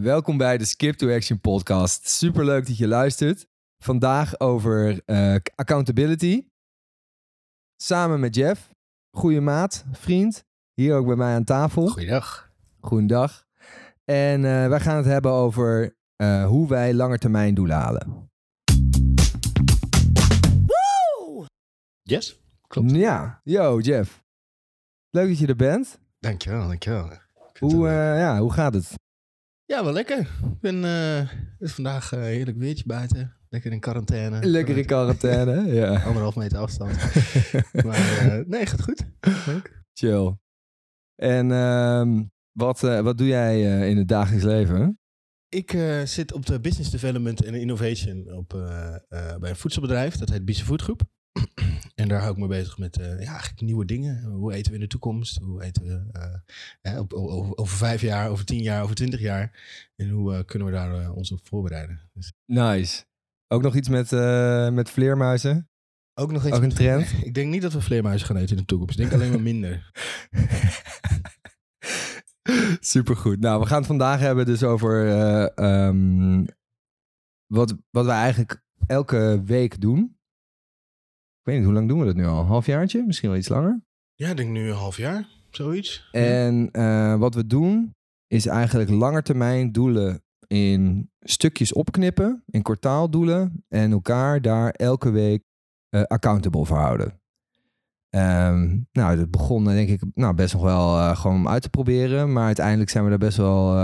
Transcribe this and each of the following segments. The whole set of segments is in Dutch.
Welkom bij de Skip to Action podcast. Superleuk dat je luistert. Vandaag over eh, accountability. Samen met Jeff, goede maat, vriend. Hier ook bij mij aan tafel. Goeiedag. Goedendag. En eh, wij gaan het hebben over eh, hoe wij langetermijn doelen halen. Yes, klopt. Ja, yo Jeff. Leuk dat je er bent. Dankjewel, dankjewel. Hoe, ja, hoe gaat het? Ja, wel lekker. Ik ben, eh, het is vandaag eh, heerlijk weertje buiten. Lekker in quarantaine. Lekker in quarantaine. ja, Anderhalf meter afstand. maar eh, nee, gaat goed. Leuk. chill. En ehm, wat, wat doe jij in het dagelijks leven? Ik zit op de Business Development en Innovation op, bij een voedselbedrijf. Dat heet Biese Foodgroep. En daar hou ik me bezig met eh, ja, eigenlijk nieuwe dingen. Hoe eten we in de toekomst? Hoe eten we eh, op, over, over vijf jaar, over tien jaar, over twintig jaar? En hoe eh, kunnen we daar ons op voorbereiden? Dus Nice. Ook nog iets met, met vleermuizen? Ook nog Ook een trend? Ik denk niet dat we vleermuizen gaan eten in de toekomst. Ik denk alleen maar minder. Supergoed. Nou, we gaan het vandaag hebben dus over eh, ehm, wat, wat we eigenlijk elke week doen. Weet niet, hoe lang doen we dat nu al? Een halfjaartje? Misschien wel iets langer? Ja, ik denk nu een half jaar, zoiets. En eh, wat we doen is eigenlijk langetermijn doelen in stukjes opknippen, in kwartaaldoelen en elkaar daar elke week eh, accountable voor houden. Ehm, nou, dat begon denk ik nou, best nog wel eh, gewoon om uit te proberen, maar uiteindelijk zijn we daar best wel,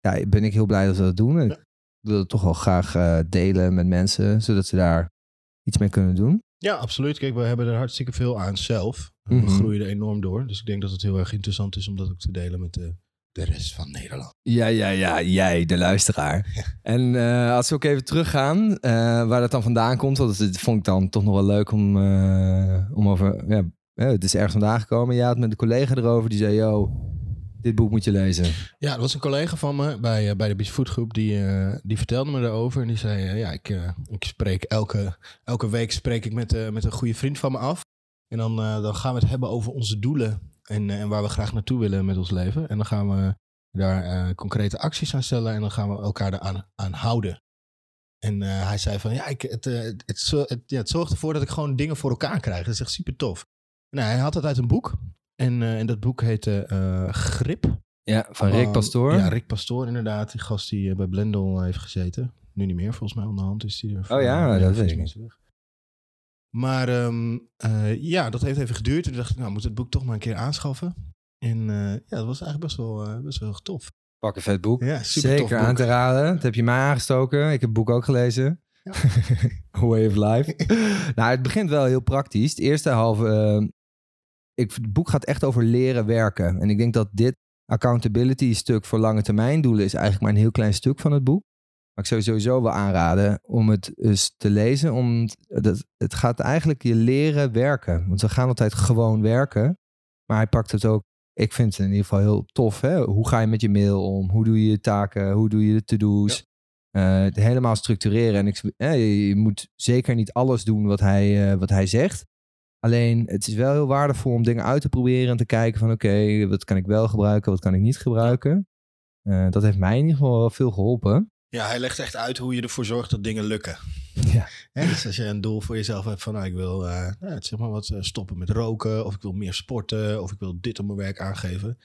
ja, ben ik heel blij dat we dat doen. En. Ik wil het toch wel graag delen met mensen, zodat ze daar iets mee kunnen doen. Ja, absoluut. Kijk, we hebben er hartstikke veel aan zelf. We Mhm. groeien er enorm door. Dus ik denk dat het heel erg interessant is om dat ook te delen met de, de rest van Nederland. Ja, ja, ja, jij, de luisteraar. En eh, als we ook even teruggaan, eh, waar dat dan vandaan komt, want dat vond ik dan toch nog wel leuk om, eh, om over. Ja, het is ergens vandaan gekomen. Je had met een collega erover die zei: Yo, dit boek moet je lezen. Ja, er was een collega van me bij, eh, bij de Beach Food Groep die, eh, die vertelde me daarover. En die zei, eh, ja, ik, ik spreek elke, elke week spreek ik met, met een goede vriend van me af. En dan, dan gaan we het hebben over onze doelen en, en waar we graag naartoe willen met ons leven. En dan gaan we daar concrete acties aan stellen en dan gaan we elkaar eraan aan houden. En hij zei van, ja, ik, het, het, het, ja, het zorgt ervoor dat ik gewoon dingen voor elkaar krijg. Dat is echt super tof. Nou, hij had het uit een boek. En, eh, en dat boek heette eh, Grip. Ja, van Rick Van- Pastoor. Ja, Rick Pastoor inderdaad. Die gast die eh, bij Blendel heeft gezeten. Nu niet meer, volgens mij onderhand is die er. Oh ja, dat weet ik hij weg. Maar ehm, eh, ja, dat heeft even geduurd. Toen dacht ik, nou, moet het boek toch maar een keer aanschaffen. En ja, dat was eigenlijk best wel, best wel tof. Pak een vet boek. Ja, super Zeker tof boek. aan te raden. Dat heb je mij aangestoken. Ik heb het boek ook gelezen. Ja. Way of Life. nou, het begint wel heel praktisch. Het eerste halve... eh, ik, het boek gaat echt over leren werken. En ik denk dat dit accountability stuk voor lange termijn doelen... is eigenlijk maar een heel klein stuk van het boek. Maar ik zou sowieso wel aanraden om het eens te lezen. Om, dat, het gaat eigenlijk je leren werken. Want we gaan altijd gewoon werken. Maar hij pakt het ook ik vind het in ieder geval heel tof. Hè? Hoe ga je met je mail om? Hoe doe je je taken? Hoe doe je de to-do's? Eh, het helemaal structureren. En ik, je moet zeker niet alles doen wat hij, eh, wat hij zegt. Alleen, het is wel heel waardevol om dingen uit te proberen en te kijken van oké, wat kan ik wel gebruiken, wat kan ik niet gebruiken. Eh, dat heeft mij in ieder geval wel veel geholpen. Ja, hij legt echt uit hoe je ervoor zorgt dat dingen lukken. Ja. Hè, dus als je een doel voor jezelf hebt van, nou, ik wil eh, nou, zeg maar wat eh, stoppen met roken, of ik wil meer sporten, of ik wil dit op mijn werk aangeven.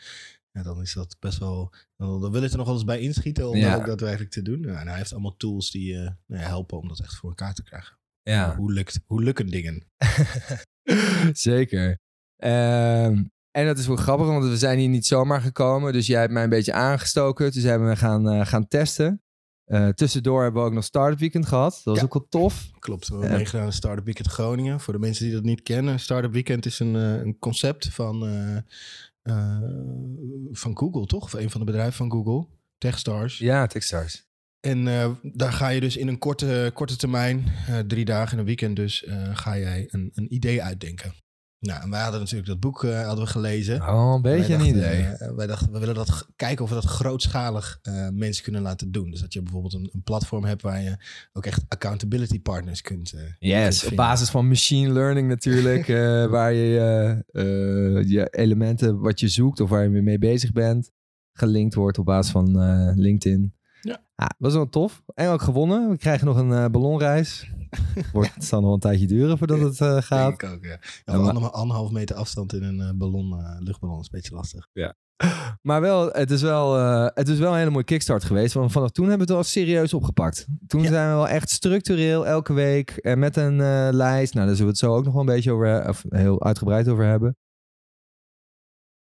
Ja, dan is dat best wel, dan, dan wil je er nog wel eens bij inschieten om Ja. dat ook daadwerkelijk te doen. En hij heeft allemaal tools die je nou ja, helpen om dat echt voor elkaar te krijgen. Ja, Hoe, lukt, hoe lukken dingen? zeker. Ehm, en dat is wel grappig, want we zijn hier niet zomaar gekomen. Dus jij hebt mij een beetje aangestoken. Toen zijn we gaan, eh, gaan testen. Eh, tussendoor hebben we ook nog Startup Weekend gehad. Dat was Ja. ook wel tof. Klopt, we hebben Ja. meegedaan aan Startup Weekend Groningen. Voor de mensen die dat niet kennen, Startup Weekend is een, eh, een concept van, eh, eh, van Google, toch? Of een van de bedrijven van Google, Techstars. Ja, Techstars. En eh, daar ga je dus in een korte, korte termijn, eh, drie dagen in een weekend dus, eh, ga jij een, een idee uitdenken. Nou, en wij hadden natuurlijk dat boek hadden we gelezen. Oh, een beetje een idee. wij dachten, we willen dat kijken of we dat grootschalig mensen kunnen laten doen. Dus dat je bijvoorbeeld een, een platform hebt waar je ook echt accountability partners kunt. kunt Yes, op basis van machine learning natuurlijk, waar je je elementen wat je zoekt of waar je mee bezig bent, gelinkt wordt op basis van LinkedIn. Ja. Ah, was wel tof. En ook gewonnen. We krijgen nog een eh, ballonreis. Wordt, het zal nog wel een tijdje duren voordat het eh, gaat. Denk ik ook, ja. ja Ja, anderhalf, anderhalf meter afstand in een eh, ballon, luchtballon is een beetje lastig. Maar wel, het is wel, het is wel een hele mooie kickstart geweest. Want vanaf toen hebben we het wel serieus opgepakt. Toen Ja. zijn we wel echt structureel elke week met een lijst. Nou, daar zullen we het zo ook nog wel een beetje over, of heel uitgebreid over hebben.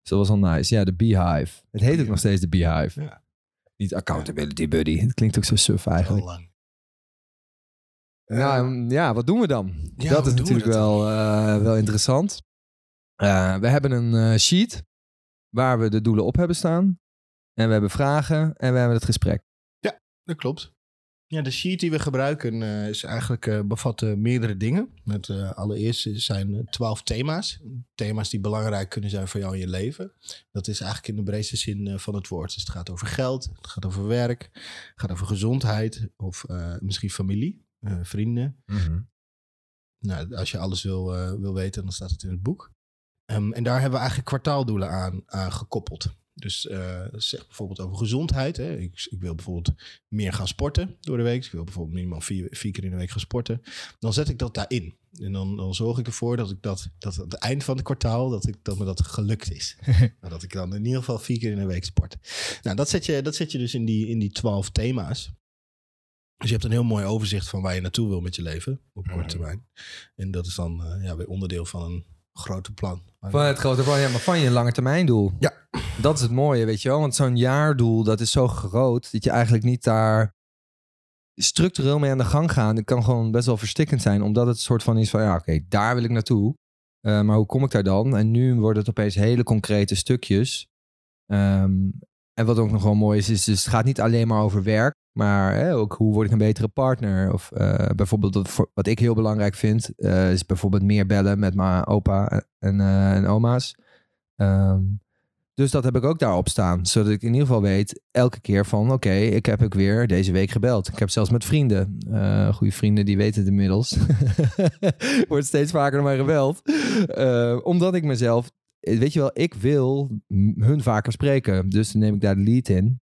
Dus dat was al nice. Ja, de Beehive. Het heet ook nog steeds de Beehive. Ja. Niet Accountability Buddy. Het klinkt ook zo suf eigenlijk. lang. Nou, ja, wat doen we dan? Ja, dat is we natuurlijk wel, eh, wel interessant. Eh, we hebben een eh, sheet waar we de doelen op hebben staan. En we hebben vragen en we hebben het gesprek. Dat klopt. Ja, de sheet die we gebruiken eh, is eigenlijk, eh, bevat eh, meerdere dingen. Met, eh, allereerst zijn twaalf thema's. Thema's die belangrijk kunnen zijn voor jou in je leven. Dat is eigenlijk in de breedste zin van het woord. Dus het gaat over geld, het gaat over werk, het gaat over gezondheid of misschien familie, vrienden. Nou, als je alles wil, wil weten, dan staat het in het boek. Ehm, en daar hebben we eigenlijk kwartaaldoelen aan, aan gekoppeld. Dus eh zeg bijvoorbeeld over gezondheid. Hè. Ik, ik wil bijvoorbeeld meer gaan sporten door de week. Ik wil bijvoorbeeld minimaal vier, vier keer in de week gaan sporten. Dan zet ik dat daarin. En dan, dan zorg ik ervoor dat ik dat, dat aan het eind van het kwartaal, dat, ik, dat me dat gelukt is. Nou, dat ik dan in ieder geval vier keer in de week sport. Nou, dat zet je, dat zet je dus in die, in die twaalf thema's. Dus je hebt een heel mooi overzicht van waar je naartoe wil met je leven op korte termijn. En dat is dan eh, ja, weer onderdeel van een groter plan. Van het grote plan, ja, maar van je lange termijn doel. Ja. Dat is het mooie, weet je wel. Want zo'n jaardoel, dat is zo groot dat je eigenlijk niet daar structureel mee aan de gang gaat. Het kan gewoon best wel verstikkend zijn, omdat het een soort van is van, ja, oké, daar wil ik naartoe. Eh, maar hoe kom ik daar dan? En nu wordt het opeens hele concrete stukjes. Ehm, en wat ook nog wel mooi is, is dus het gaat niet alleen maar over werk, maar hè, ook hoe word ik een betere partner? Of eh, bijvoorbeeld wat, ik heel belangrijk vind, eh, is bijvoorbeeld meer bellen met mijn opa en, eh, en oma's. Ehm, dus dat heb ik ook daarop staan, zodat ik in ieder geval weet elke keer van, oké, ik heb ook weer deze week gebeld. Ik heb zelfs met vrienden, goede vrienden, die weten het inmiddels. Wordt steeds vaker naar mij gebeld, Eh, omdat ik mezelf weet je wel, ik wil hun vaker spreken. Dus dan neem ik daar de lead in.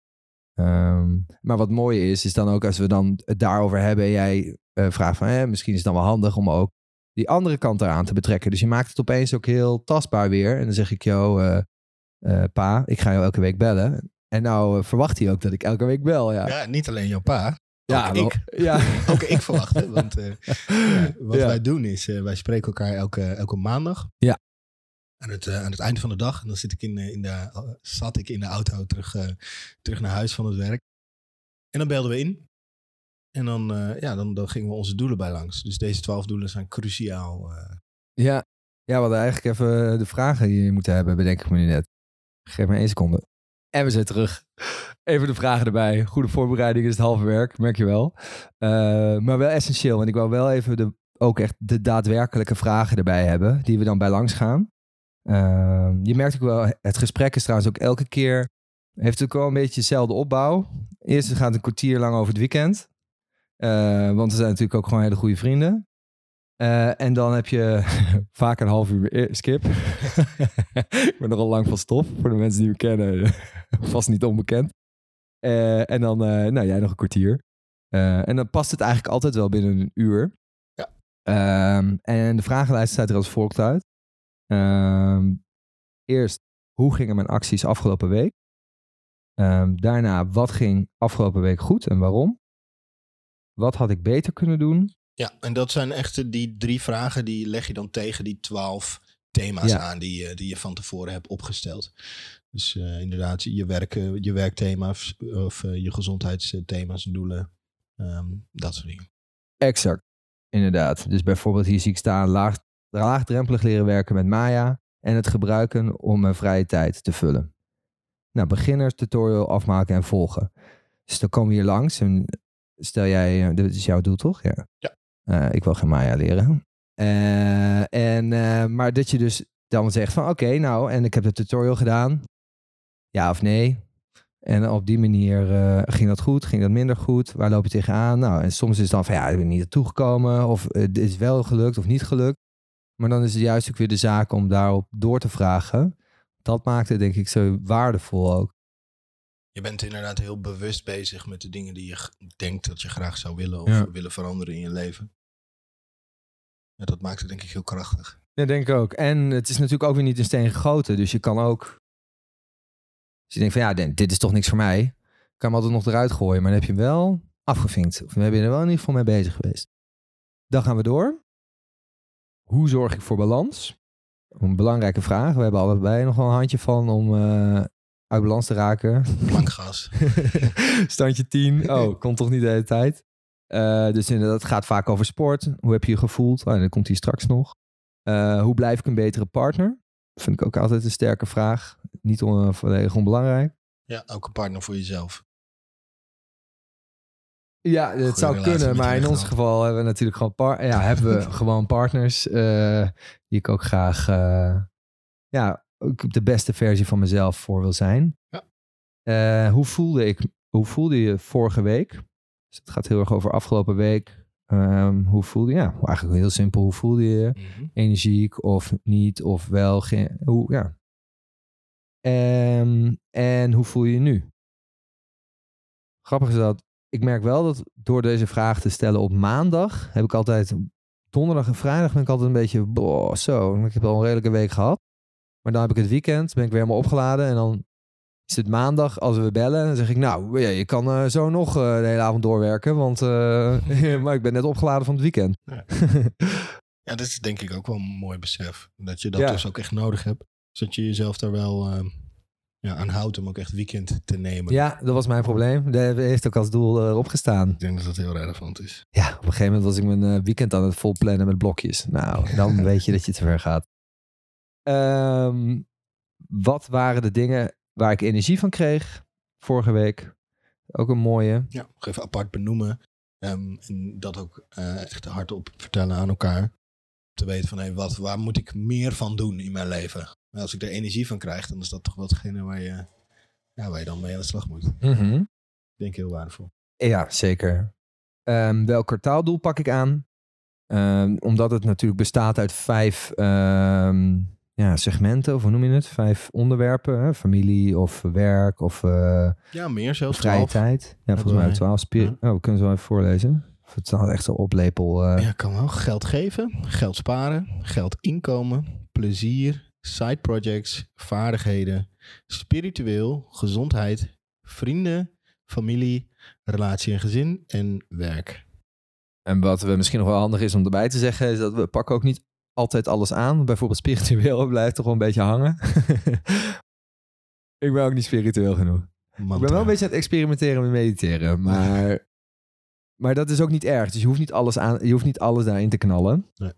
Ehm, maar wat mooi is, is dan ook als we dan het daarover hebben. en Jij eh, vraagt van, eh, misschien is het dan wel handig om ook die andere kant eraan te betrekken. Dus je maakt het opeens ook heel tastbaar weer. En dan zeg ik, jou, eh, eh, pa, ik ga jou elke week bellen. En nou eh, verwacht hij ook dat ik elke week bel, ja. Ja, niet alleen jouw pa. Ja, ook wel- ik. Ja, Ook ik verwacht het. Want eh, ja, wat Ja. wij doen is, eh, wij spreken elkaar elke, elke maandag. Ja. Aan het, eh, aan het eind van de dag. En dan zit ik in, eh, in de, eh, zat ik in de auto terug, terug naar huis van het werk. En dan belden we in. En dan, ja, dan, dan gingen we onze doelen bij langs. Dus deze twaalf doelen zijn cruciaal. ja. ja, we hadden eigenlijk even de vragen die je moeten hebben, bedenk ik me nu net. Geef me één seconde. En we zijn terug. Even de vragen erbij. Goede voorbereiding is het halve werk, merk je wel. Maar wel essentieel, want ik wou wel even de, ook echt de daadwerkelijke vragen erbij hebben, die we dan bij langs gaan. Ehm, je merkt ook wel, het gesprek is trouwens ook elke keer, heeft ook wel een beetje dezelfde opbouw. Eerst gaat het een kwartier lang over het weekend. Eh, want we zijn natuurlijk ook gewoon hele goede vrienden. Eh, en dan heb je vaak een half uur e- skip. ik ben nogal lang van stof. Voor de mensen die me kennen, vast niet onbekend. Eh, en dan, nou jij nog een kwartier. En dan past het eigenlijk altijd wel binnen een uur. Ja. Ehm, en de vragenlijst staat er als volgt uit. Ehm, eerst, hoe gingen mijn acties afgelopen week? Ehm, daarna, wat ging afgelopen week goed en waarom? Wat had ik beter kunnen doen? Ja, en dat zijn echt eh, die drie vragen die leg je dan tegen die twaalf thema's Ja. aan die, je- die je van tevoren hebt opgesteld. Dus eh, inderdaad, je, werk, eh, je werkthema's of eh, je gezondheidsthema's en doelen. ehm, dat soort dingen. Exact, inderdaad. Dus bijvoorbeeld hier zie ik staan laag, laagdrempelig leren werken met Maya en het gebruiken om mijn vrije tijd te vullen. Nou, beginners tutorial afmaken en volgen. Dus dan komen we hier langs en stel jij, eh, dit is jouw doel toch? Ja. Ja. Eh, ik wil geen Maya leren. Eh, en, maar dat je dus dan zegt van oké, nou, en ik heb de tutorial gedaan. Ja of nee? En op die manier ging dat goed, ging dat minder goed? Waar loop je tegenaan? Nou, en soms is het dan van ja, ik ben niet naartoe gekomen. Of het is wel gelukt of niet gelukt. Maar dan is het juist ook weer de zaak om daarop door te vragen. Dat maakt het denk ik zo waardevol ook. Je bent inderdaad heel bewust bezig met de dingen die je denkt dat je graag zou willen of Ja. willen veranderen in je leven. Ja, dat maakt het denk ik heel krachtig. Ja, denk ik ook. En het is natuurlijk ook weer niet in steen gegoten. Dus je kan ook... Als je denkt van ja, dit- is toch niks voor mij. Kan hem altijd nog eruit gooien. Maar dan heb je hem wel afgevinkt. Of we hebben er wel in ieder geval mee bezig geweest. Dan gaan we door. Hoe zorg ik voor balans? Een belangrijke vraag. We hebben allebei nog wel een handje van om eh, uit balans te raken. Lang gas. Standje 10. Oh, komt toch niet de hele tijd. Eh, dus inderdaad, het gaat vaak over sport. Hoe heb je je gevoeld? Oh, dat komt hier straks nog. Eh, hoe blijf ik een betere partner? Vind ik ook altijd een sterke vraag. Niet on, volledig onbelangrijk. Ja, ook een partner voor jezelf. Ja, het Goeie zou kunnen. Maar in ons geval hebben we natuurlijk gewoon, par- ja, hebben we gewoon partners. eh, die ik ook graag eh, ja, ook de beste versie van mezelf voor wil zijn. Ja. Eh, hoe, voelde ik, hoe voelde je vorige week? Dus het gaat heel erg over afgelopen week. Ehm, hoe voelde je? Ja, eigenlijk heel simpel. Hoe voelde je? Mhm. energiek of niet of wel. Geen, hoe, ja. Ehm, en hoe voel je je nu? Grappig is dat ik merk wel dat door deze vraag te stellen op maandag heb ik altijd donderdag en vrijdag ben ik altijd een beetje boah, zo. Ik heb al een redelijke week gehad. Maar dan heb ik het weekend, ben ik weer helemaal opgeladen en dan is het maandag als we bellen. Dan zeg ik nou, ja, je kan eh, zo nog eh, de hele avond doorwerken, want eh, maar ik ben net opgeladen van het weekend. Ja. Ja, dat is denk ik ook wel een mooi besef. Dat je dat Ja. dus ook echt nodig hebt. Zodat je jezelf daar wel eh, ja, aan houdt om ook echt weekend te nemen. Ja, dat was mijn probleem. Dat heeft ook als doel eh, erop gestaan. Ik denk dat dat heel relevant is. Ja, op een gegeven moment was ik mijn eh, weekend aan het volplannen met blokjes. Nou, dan weet je dat je te ver gaat. Ehm, wat waren de dingen waar ik energie van kreeg vorige week? Ook een mooie. Ja, nog even apart benoemen. Ehm, en dat ook eh, echt hardop vertellen aan elkaar. Te weten van, hé, wat, waar moet ik meer van doen in mijn leven? Maar als ik er energie van krijg, dan is dat toch wel hetgene waar je, ja, waar je dan mee aan de slag moet. Ik Mhm. denk heel waardevol. Ja, zeker. Ehm, welk kwartaaldoel pak ik aan? Ehm, omdat het natuurlijk bestaat uit vijf ehm, ja, segmenten, of hoe noem je het? Vijf onderwerpen. Hè? Familie of werk of eh, Ja, meer zelfs. vrije 12. tijd. Ja, volgens mij twaalf. Spir- Oh, we kunnen zo even voorlezen. Of het staat echt zo oplepel. eh. Ja, kan wel. Geld geven, geld sparen, geld inkomen, plezier, side projects, vaardigheden, spiritueel, gezondheid, vrienden, familie, relatie en gezin en werk. En wat we misschien nog wel handig is om erbij te zeggen, is dat we pakken ook niet altijd alles aan. Bijvoorbeeld spiritueel blijft toch wel een beetje hangen. ik ben ook niet spiritueel genoeg. Ik ben wel een beetje aan het experimenteren met mediteren, maar, maar dat is ook niet erg. Dus je hoeft niet alles, aan, je hoeft niet alles daarin te knallen. Nee.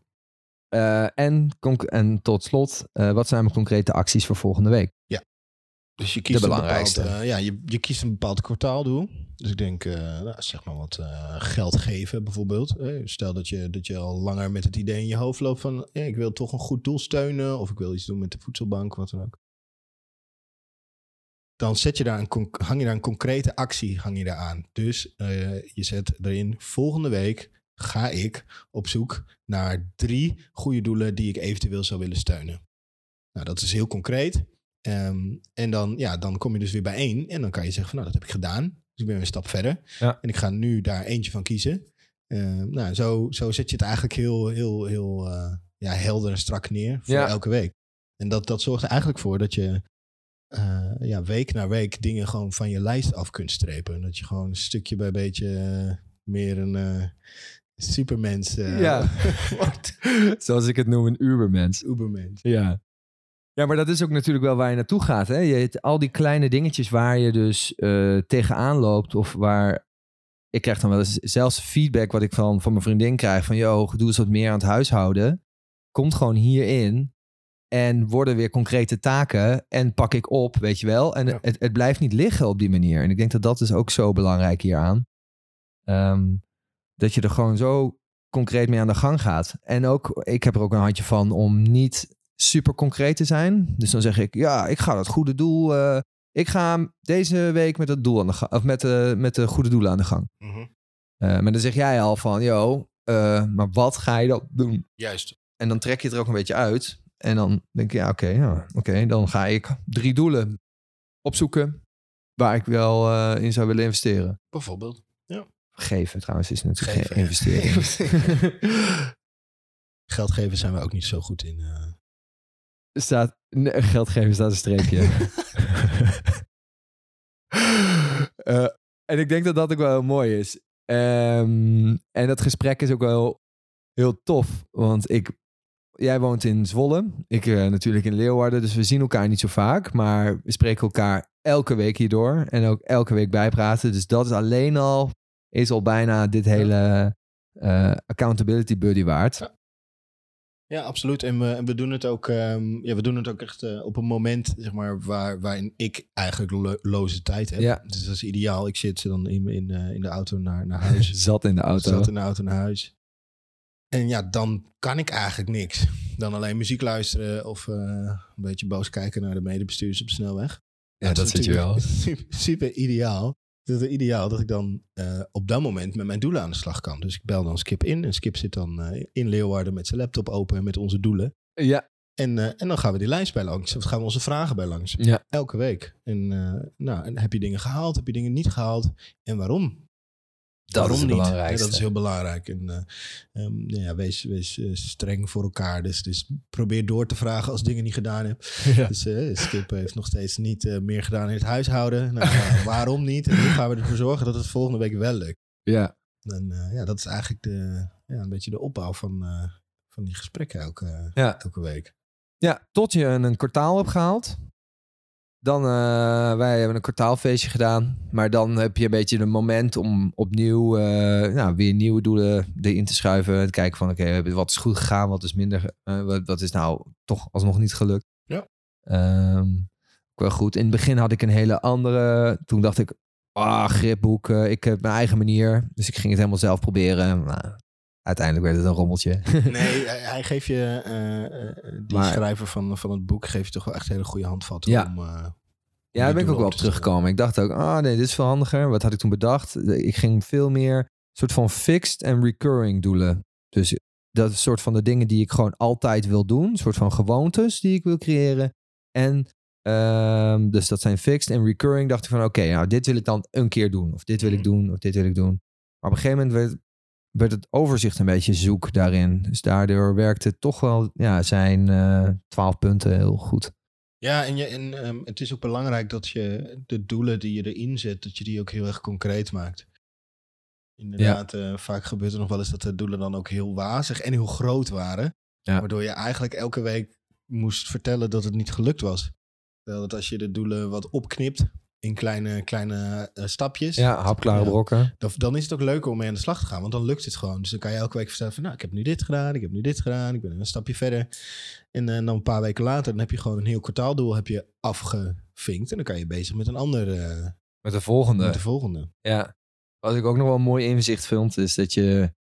Eh, en, en tot slot, eh, wat zijn mijn concrete acties voor volgende week? Dus je kiest De een belangrijkste. bepaald, eh, ja, je, je kiest een bepaald kwartaaldoel. Dus ik denk, nou, zeg maar wat geld geven bijvoorbeeld. Stel dat je, dat je al langer met het idee in je hoofd loopt van... ik wil toch een goed doel steunen of ik wil iets doen met de voedselbank, wat dan ook. Dan zet je daar een, hang je daar een concrete actie hang je daar aan. Dus je zet erin, volgende week ga ik op zoek naar drie goede doelen die ik eventueel zou willen steunen. Nou, dat is heel concreet. Ehm, en dan, ja, dan kom je dus weer bij één. En dan kan je zeggen van nou, dat heb ik gedaan. Dus ik ben weer een stap verder. Ja. En ik ga nu daar eentje van kiezen. Ehm, nou, zo, zo zet je het eigenlijk heel, heel, heel eh, ja, helder en strak neer voor Ja. elke week. En dat, dat zorgt er eigenlijk voor dat je eh, ja, week na week dingen gewoon van je lijst af kunt strepen. En dat je gewoon een stukje bij beetje meer een eh, supermens eh, Ja. Zoals ik het noem, een ubermens. Ubermens. Ja. Ja, maar dat is ook natuurlijk wel waar je naartoe gaat. Hè? Je hebt al die kleine dingetjes waar je dus eh, tegenaan loopt. Of waar... Ik krijg dan wel eens zelfs feedback wat ik van, van mijn vriendin krijg. Van, yo, doe eens wat meer aan het huishouden. Komt gewoon hierin. En worden weer concrete taken. En pak ik op, weet je wel. En Ja. het, het blijft niet liggen op die manier. En ik denk dat dat is ook zo belangrijk hieraan. Ehm, dat je er gewoon zo concreet mee aan de gang gaat. En ook, ik heb er ook een handje van om niet super concreet te zijn. Dus dan zeg ik, ja, ik ga dat goede doel. eh, ik ga deze week met het doel aan de gang. Of met de, met de goede doelen aan de gang. Mhm. Eh, maar dan zeg jij al van, yo, eh, maar wat ga je dan doen? Juist. En dan trek je het er ook een beetje uit. En dan denk je, ja, oké, ja, oké, dan ga ik drie doelen opzoeken. waar ik wel eh, in zou willen investeren. Bijvoorbeeld. Geven trouwens is natuurlijk Geven, geen investering. Geld geven zijn we ook niet zo goed in. eh. Staat, nee, geld geven staat een streepje. Eh, en ik denk dat dat ook wel heel mooi is. Ehm, en dat gesprek is ook wel heel tof. Want ik, jij woont in Zwolle. Ik eh, natuurlijk in Leeuwarden. Dus we zien elkaar niet zo vaak. Maar we spreken elkaar elke week hierdoor. En ook elke week bijpraten. Dus dat is alleen al, is al bijna dit hele eh, accountability buddy waard. Ja, absoluut. En we, en we doen het ook, ehm, ja, we doen het ook echt eh, op een moment, zeg maar, waar, waarin ik eigenlijk lo- loze tijd heb. Ja. Dus dat is ideaal. Ik zit dan in, in, eh, in de auto naar, naar huis. Zat in de auto. Zat in de auto naar huis. En ja, dan kan ik eigenlijk niks. Dan alleen muziek luisteren of een beetje boos kijken naar de medebestuurders op de snelweg. Ja, dat is zit je wel. super ideaal. Het is ideaal dat ik dan eh, op dat moment met mijn doelen aan de slag kan. Dus ik bel dan Skip in. En Skip zit dan eh, in Leeuwarden met zijn laptop open met onze doelen. Ja, En, eh, en dan gaan we die lijst bij langs. Of gaan we onze vragen bij langs. ja. Elke week. En, nou, en heb je dingen gehaald? Heb je dingen niet gehaald? En waarom? Dat waarom is het niet? Ja, dat is heel belangrijk. En eh, ehm, nou ja, wees, wees eh, streng voor elkaar. Dus, dus probeer door te vragen als dingen niet gedaan hebt. Ja. Dus eh, Skip heeft nog steeds niet meer gedaan in het huishouden. Nou, waarom niet? En nu gaan we ervoor zorgen dat het volgende week wel lukt. ja. En ja, dat is eigenlijk de, ja, een beetje de opbouw van, van die gesprekken elke, elke week. Ja, tot je een kwartaal hebt gehaald. Dan, eh, wij hebben een kwartaalfeestje gedaan. Maar dan heb je een beetje een moment om opnieuw eh, nou, weer nieuwe doelen erin te schuiven. En te kijken van, oké, wat is goed gegaan, wat is minder, eh, wat, wat is nou toch alsnog niet gelukt. Ja. Ook wel goed. In het begin had ik een hele andere. Toen dacht ik, ah, gripboek, eh, ik heb mijn eigen manier. Dus ik ging het helemaal zelf proberen. Nou, uiteindelijk werd het een rommeltje. Nee, hij, geeft je, eh, die Maar- schrijver van, van het boek, geeft je toch wel echt hele goede handvatten Ja. om... eh, Ja, daar ben ik ook wel op teruggekomen. Ik dacht ook, ah nee, dit is veel handiger. Wat had ik toen bedacht? Ik ging veel meer soort van fixed en recurring doelen. Dus dat is soort van de dingen die ik gewoon altijd wil doen. Soort van gewoontes die ik wil creëren. En ehm, dus dat zijn fixed en recurring. Dacht ik van, oké, nou dit wil ik dan een keer doen. Of dit wil ik Mhm. doen, of dit wil ik doen. Maar op een gegeven moment werd, werd het overzicht een beetje zoek daarin. Dus daardoor werkte toch wel ja, zijn eh, twaalf punten heel goed. Ja, en, je, en ehm, het is ook belangrijk dat je de doelen die je erin zet, dat je die ook heel erg concreet maakt. Inderdaad, eh, vaak gebeurt er nog wel eens dat de doelen dan ook heel wazig en heel groot waren. Ja. Waardoor je eigenlijk elke week moest vertellen dat het niet gelukt was. Terwijl dat als je de doelen wat opknipt in kleine, kleine eh, stapjes, Ja, hapklare brokken. dan, dan is het ook leuker om mee aan de slag te gaan. Want dan lukt het gewoon. Dus dan kan je elke week vertellen van... nou, ik heb nu dit gedaan, ik heb nu dit gedaan. Ik ben een stapje verder. En eh, dan een paar weken later... dan heb je gewoon een heel kwartaaldoel heb je afgevinkt. En dan kan je bezig met een ander... eh, Met de volgende. met de volgende. Ja. Wat ik ook nog wel een mooi inzicht vind, is dat je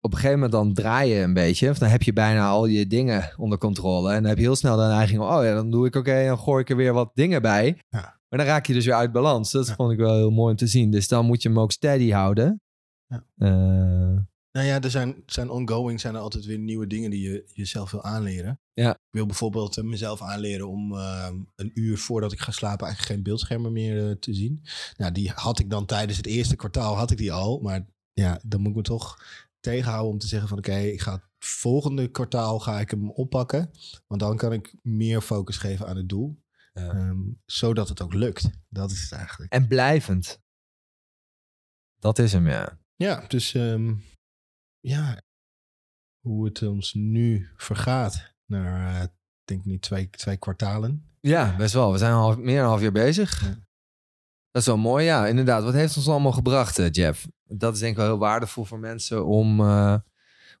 op een gegeven moment dan draai je een beetje. Of dan heb je bijna al je dingen onder controle. En dan heb je heel snel de neiging, oh ja, dan doe ik oké, dan gooi ik er weer wat dingen bij. Ja. Maar dan raak je dus weer uit balans. Dat Ja. vond ik wel heel mooi om te zien. Dus dan moet je hem ook steady houden. Ja. Eh, Nou ja, er zijn, zijn ongoing zijn er altijd weer nieuwe dingen die je jezelf wil aanleren. Ja. Ik wil bijvoorbeeld eh, mezelf aanleren om eh, een uur voordat ik ga slapen eigenlijk geen beeldschermen meer eh, te zien. Nou, die had ik dan tijdens het eerste kwartaal had ik die al. Maar ja, dan moet ik me toch tegenhouden om te zeggen van oké, ik ga het volgende kwartaal ga ik hem oppakken. Want dan kan ik meer focus geven aan het doel. Ja. Ehm, zodat het ook lukt. Dat is het eigenlijk. en blijvend. Dat is hem, ja. Ja, dus ehm, ja, hoe het ons nu vergaat naar, ik denk nu twee, twee kwartalen. Ja, best wel. We zijn al meer dan een half jaar bezig. Ja. Dat is wel mooi, ja. Inderdaad. Wat heeft ons allemaal gebracht, eh, Jeff? Dat is denk ik wel heel waardevol voor mensen om, eh,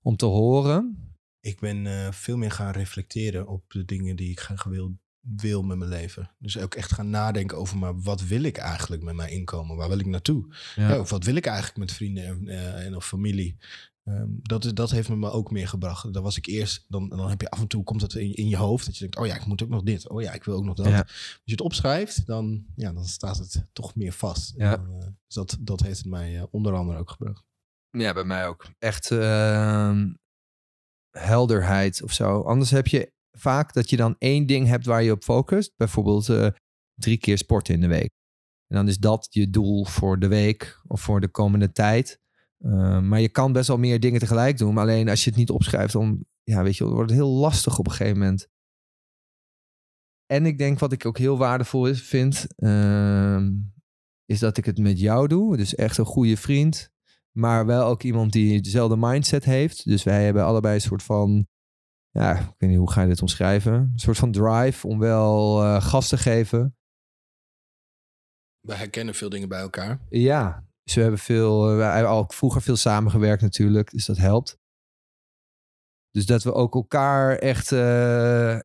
om te horen. Ik ben eh, veel meer gaan reflecteren op de dingen die ik graag wil, wil met mijn leven. Dus ook echt gaan nadenken over, maar wat wil ik eigenlijk met mijn inkomen? Waar wil ik naartoe? Ja. Ja, of wat wil ik eigenlijk met vrienden en, en of familie? Ehm, dat, is- dat heeft me me ook meer gebracht. Dan was ik eerst, dan, dan heb je af en toe komt het in, in je hoofd dat je denkt, oh ja, ik moet ook nog dit. Oh ja, ik wil ook nog dat. Ja. Als je het opschrijft, dan, ja, dan staat het toch meer vast. Ja. Dan, eh, dus dat, dat heeft het mij eh, onder andere ook gebracht. Ja, bij mij ook. Echt ehm, helderheid of zo. Anders heb je vaak dat je dan één ding hebt waar je op focust. Bijvoorbeeld eh, drie keer sporten in de week. En dan is dat je doel voor de week of voor de komende tijd. Uh, maar je kan best wel meer dingen tegelijk doen. Maar alleen als je het niet opschrijft, dan ja, weet je, wordt het heel lastig op een gegeven moment. En ik denk wat ik ook heel waardevol is, vind, uh, is dat ik het met jou doe. Dus echt een goede vriend. Maar wel ook iemand die dezelfde mindset heeft. Dus wij hebben allebei een soort van. Ja, ik weet niet hoe ga je dit omschrijven. Een soort van drive om wel uh, gas te geven. We herkennen veel dingen bij elkaar. Ja, dus we hebben veel. We hebben al vroeger veel samengewerkt natuurlijk. Dus dat helpt. Dus dat we ook elkaar echt uh,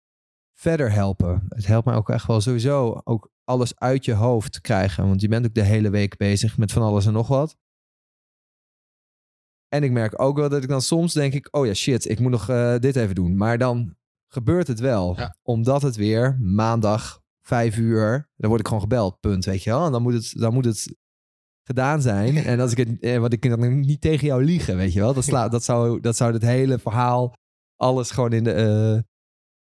verder helpen. Het helpt mij ook echt wel sowieso. Ook alles uit je hoofd krijgen. Want je bent ook de hele week bezig met van alles en nog wat. En ik merk ook wel dat ik dan soms denk ik, oh ja, shit, ik moet nog uh, dit even doen. Maar dan gebeurt het wel. Ja. Omdat het weer maandag, vijf uur, dan word ik gewoon gebeld, punt, weet je wel. En dan moet het, dan moet het gedaan zijn. en als ik het, eh, wat ik dan niet tegen jou liegen, weet je wel. Dat, sla, dat, zou, dat zou het hele verhaal, alles gewoon in de,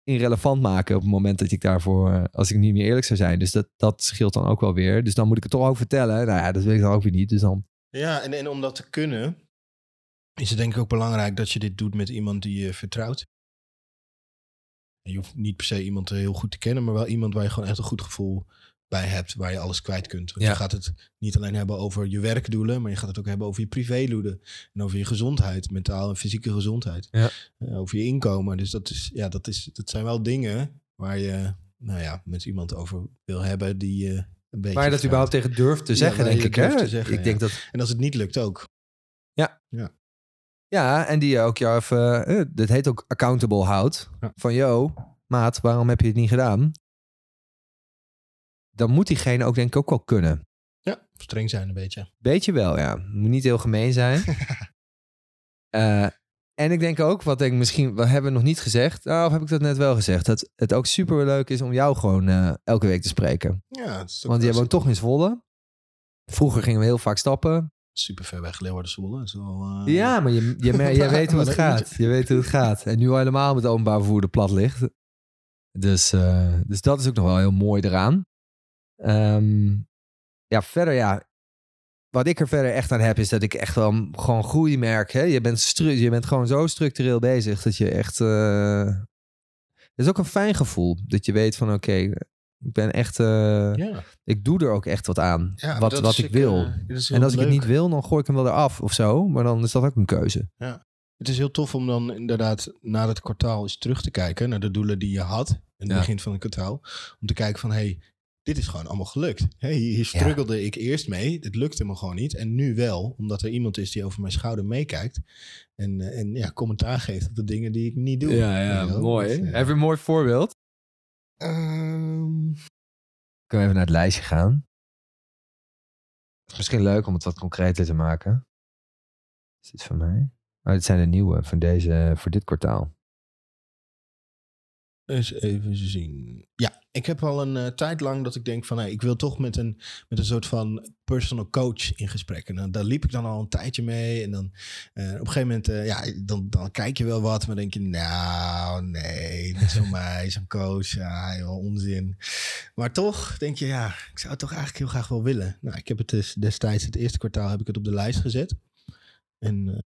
uh, irrelevant maken op het moment dat ik daarvoor, uh, als ik niet meer eerlijk zou zijn. Dus dat, dat scheelt dan ook wel weer. Dus dan moet ik het toch ook vertellen. Nou ja, dat weet ik dan ook weer niet. Dus dan... Ja, en, en om dat te kunnen, is het denk ik ook belangrijk dat je dit doet met iemand die je vertrouwt. En je hoeft niet per se iemand heel goed te kennen, maar wel iemand waar je gewoon echt een goed gevoel bij hebt, waar je alles kwijt kunt. Want Ja. je gaat het niet alleen hebben over je werkdoelen, maar je gaat het ook hebben over je privédoelen. En over je gezondheid, mentaal en fysieke gezondheid. Ja. Eh, over je inkomen. Dus dat, is, ja, dat, is, dat zijn wel dingen waar je nou ja, met iemand over wil hebben die je een beetje Waar je dat überhaupt tegen durft te Ja, zeggen, denk ik. Hè? te zeggen, ik ja. denk dat En als het niet lukt ook. Ja, en die ook jou even, eh, dit heet ook accountable houdt. Ja. Van, yo, maat, waarom heb je het niet gedaan? Dan moet diegene ook denk ik ook wel kunnen. Ja, streng zijn een beetje. Beetje wel, ja. Moet niet heel gemeen zijn. Eh, en ik denk ook, wat ik misschien, wat hebben we nog niet gezegd? Oh, of heb ik dat net wel gezegd? Dat het ook super leuk is om jou gewoon eh, elke week te spreken. Ja, het is ook Want hebben we toch in Zwolle. Vroeger gingen we heel vaak stappen. super ver weg Leeuwarden Zwolle. is wel, eh, Ja, maar je, je, je weet hoe het gaat. Je weet hoe het gaat. En nu al helemaal met openbaar vervoer de plat ligt. Dus, dus dat is ook nog wel heel mooi eraan. Ehm, ja, verder ja. Wat ik er verder echt aan heb, is dat ik echt wel gewoon groei merk. Hè? Je, bent je bent gewoon zo structureel bezig dat je echt... eh, Het is ook een fijn gevoel. Dat je weet van oké, ik ben echt... eh, Ja, Ik doe er ook echt wat aan. ja wat wat ik wil. eh, en als ik het niet wil, dan gooi ik hem wel eraf of zo. Maar dan is dat ook een keuze. Het is heel tof om dan inderdaad na het kwartaal eens terug te kijken naar de doelen die je had in het Ja. begin van het kwartaal. Om te kijken van, hey, dit is gewoon allemaal gelukt. Hey, hier struggelde ik eerst mee, het lukte me gewoon niet. En nu wel, omdat er iemand is die over mijn schouder meekijkt. En, eh, en ja, commentaar geeft op de dingen die ik niet doe. Weet je wel? Dus, eh, Heb je een mooi voorbeeld? ehm, Kunnen we even naar het lijstje gaan? Misschien leuk om het wat concreter te maken. Is dit van mij? Oh, dit zijn de nieuwe van deze, voor dit kwartaal. Eens even zien. Ja, ik heb al een eh, tijd lang dat ik denk van... Hey, ik wil toch met een, met een soort van personal coach in gesprek. En dan, daar liep ik dan al een tijdje mee. En dan eh, op een gegeven moment... eh, ja, dan, dan kijk je wel wat. Maar denk je, nou, nee, niet zo mij, zo'n coach. Ja, joh, onzin. Maar toch denk je, ja, ik zou het toch eigenlijk heel graag wel willen. Nou, ik heb het dus destijds, het eerste kwartaal, heb ik het op de lijst gezet. En...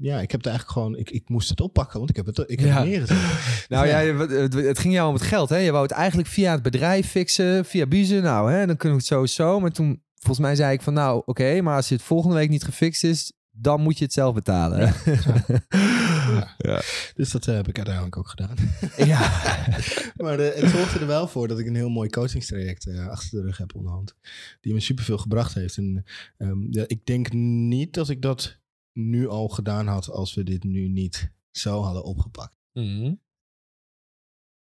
ja, ik heb het eigenlijk gewoon... Ik, ik moest het oppakken, want ik heb het, ik heb Ja. het neergezet. Nou Ja. het, het ging jou om het geld. Hè? Je wou het eigenlijk via het bedrijf fixen, via Buze. Nou, hè, dan kunnen we het sowieso. Maar toen, volgens mij zei ik van nou, oké, maar als je het volgende week niet gefixt is, dan moet je het zelf betalen. Ja. Ja. Dus dat eh, heb ik uiteindelijk ook gedaan. ja. maar eh, het zorgde er wel voor dat ik een heel mooi coachingstraject eh, achter de rug heb onderhand. Die me superveel gebracht heeft. En ehm, ja, ik denk niet dat ik dat nu al gedaan had als we dit nu niet zo hadden opgepakt. Mhm.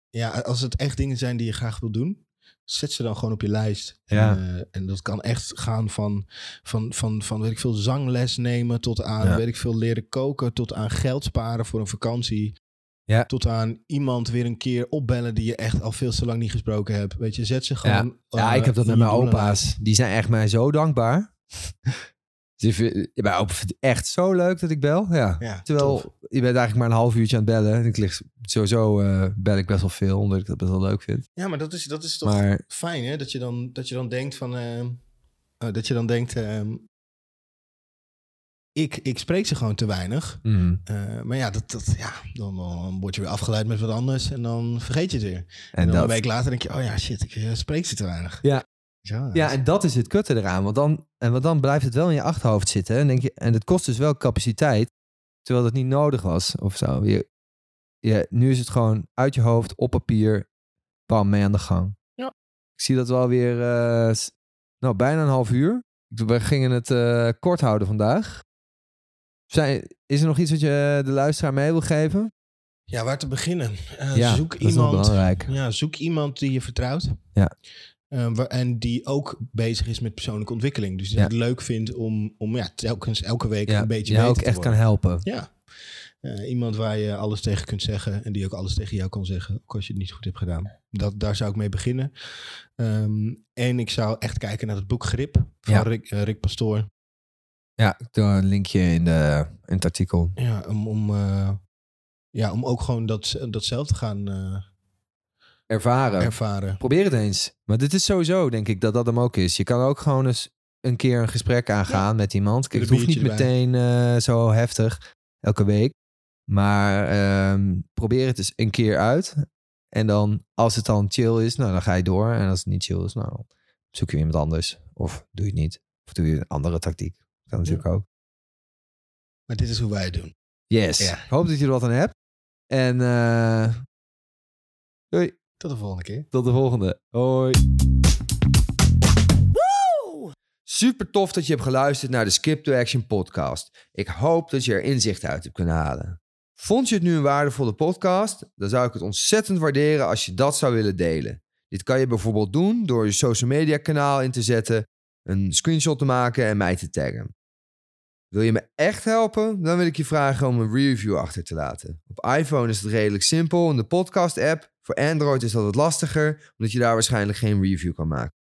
Ja, als het echt dingen zijn die je graag wil doen, zet ze dan gewoon op je lijst. Ja. En, eh, en dat kan echt gaan van, van, van, van weet ik veel, zangles nemen tot aan, Ja. weet ik veel, leren koken, tot aan geld sparen voor een vakantie. Ja. Tot aan iemand weer een keer opbellen die je echt al veel te lang niet gesproken hebt. Weet je, zet ze gewoon. Ja, eh, ik heb dat met mijn opa's. Die zijn echt mij zo dankbaar. Dus bent ook echt zo leuk dat ik bel. Ja. Ja, Terwijl tof. je bent eigenlijk maar een half uurtje aan het bellen. En ik lig sowieso eh, bel ik best wel veel, omdat ik dat best wel leuk vind. Ja, maar dat is, dat is toch Maar fijn, hè? Dat je dan, dat je dan denkt van... ehm, eh, dat je dan denkt... ehm, ik, ik spreek ze gewoon te weinig. mm, Eh, maar ja, dat, dat, ja dan, dan word je weer afgeleid met wat anders en dan vergeet je het weer. En, en dan dat, een week later denk je, oh ja, shit, ik eh, spreek ze te weinig. Ja. Ja, ja, en dat is het kutte eraan. Want dan, en want dan blijft het wel in je achterhoofd zitten. En, denk je, en het kost dus wel capaciteit, terwijl dat niet nodig was of zo. Je, je, nu is het gewoon uit je hoofd, op papier, bam, mee aan de gang. Ja. Ik zie dat wel weer, eh, nou, bijna een half uur. We gingen het eh, kort houden vandaag. Zijn, is er nog iets wat je de luisteraar mee wil geven? Ja, waar te beginnen? Eh, Ja, zoek dat is wel iemand. belangrijk. Ja, zoek iemand die je vertrouwt. Ja. Eh, wa- en die ook bezig is met persoonlijke ontwikkeling. Dus die Ja. het leuk vindt om, om ja, telkens elke week Ja, een beetje beter ook te echt kan helpen. Ja. Eh, iemand waar je alles tegen kunt zeggen en die ook alles tegen jou kan zeggen, ook als je het niet goed hebt gedaan. Dat, daar zou ik mee beginnen. Ehm, en ik zou echt kijken naar het boek Grip van Ja. Rick, eh, Rick Pastoor. Ja, ik doe een linkje in, de, in het artikel. Ja, om, om, eh, ja, om ook gewoon dat, dat zelf te gaan Ervaren. ervaren. Probeer het eens. Maar dit is sowieso, denk ik, dat dat hem ook is. Je kan ook gewoon eens een keer een gesprek aangaan met iemand. Kijk, het hoeft niet meteen eh, zo heftig, elke week. Maar ehm, probeer het eens een keer uit. En dan, als het dan chill is, nou, dan ga je door. En als het niet chill is, nou, dan zoek je iemand anders. Of doe je het niet. Of doe je een andere tactiek. Kan natuurlijk ook. Maar dit is hoe wij het doen. Yes. Ja. Ik hoop dat je er wat aan hebt. En eh, doei. Tot de volgende keer. Tot de volgende. Hoi. Super tof dat je hebt geluisterd naar de Skip to Action podcast. Ik hoop dat je er inzicht uit hebt kunnen halen. Vond je het nu een waardevolle podcast? Dan zou ik het ontzettend waarderen als je dat zou willen delen. Dit kan je bijvoorbeeld doen door je social media kanaal in te zetten, een screenshot te maken en mij te taggen. Wil je me echt helpen? Dan wil ik je vragen om een review achter te laten. Op iPhone is het redelijk simpel in de podcast-app. Voor Android is dat wat lastiger, omdat je daar waarschijnlijk geen review kan maken.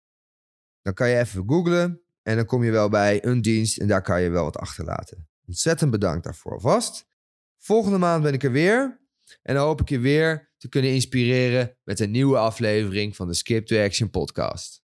Dan kan je even googlen en dan kom je wel bij een dienst en daar kan je wel wat achterlaten. Ontzettend bedankt daarvoor alvast. Volgende maand ben ik er weer en dan hoop ik je weer te kunnen inspireren met een nieuwe aflevering van de Skip to Action podcast.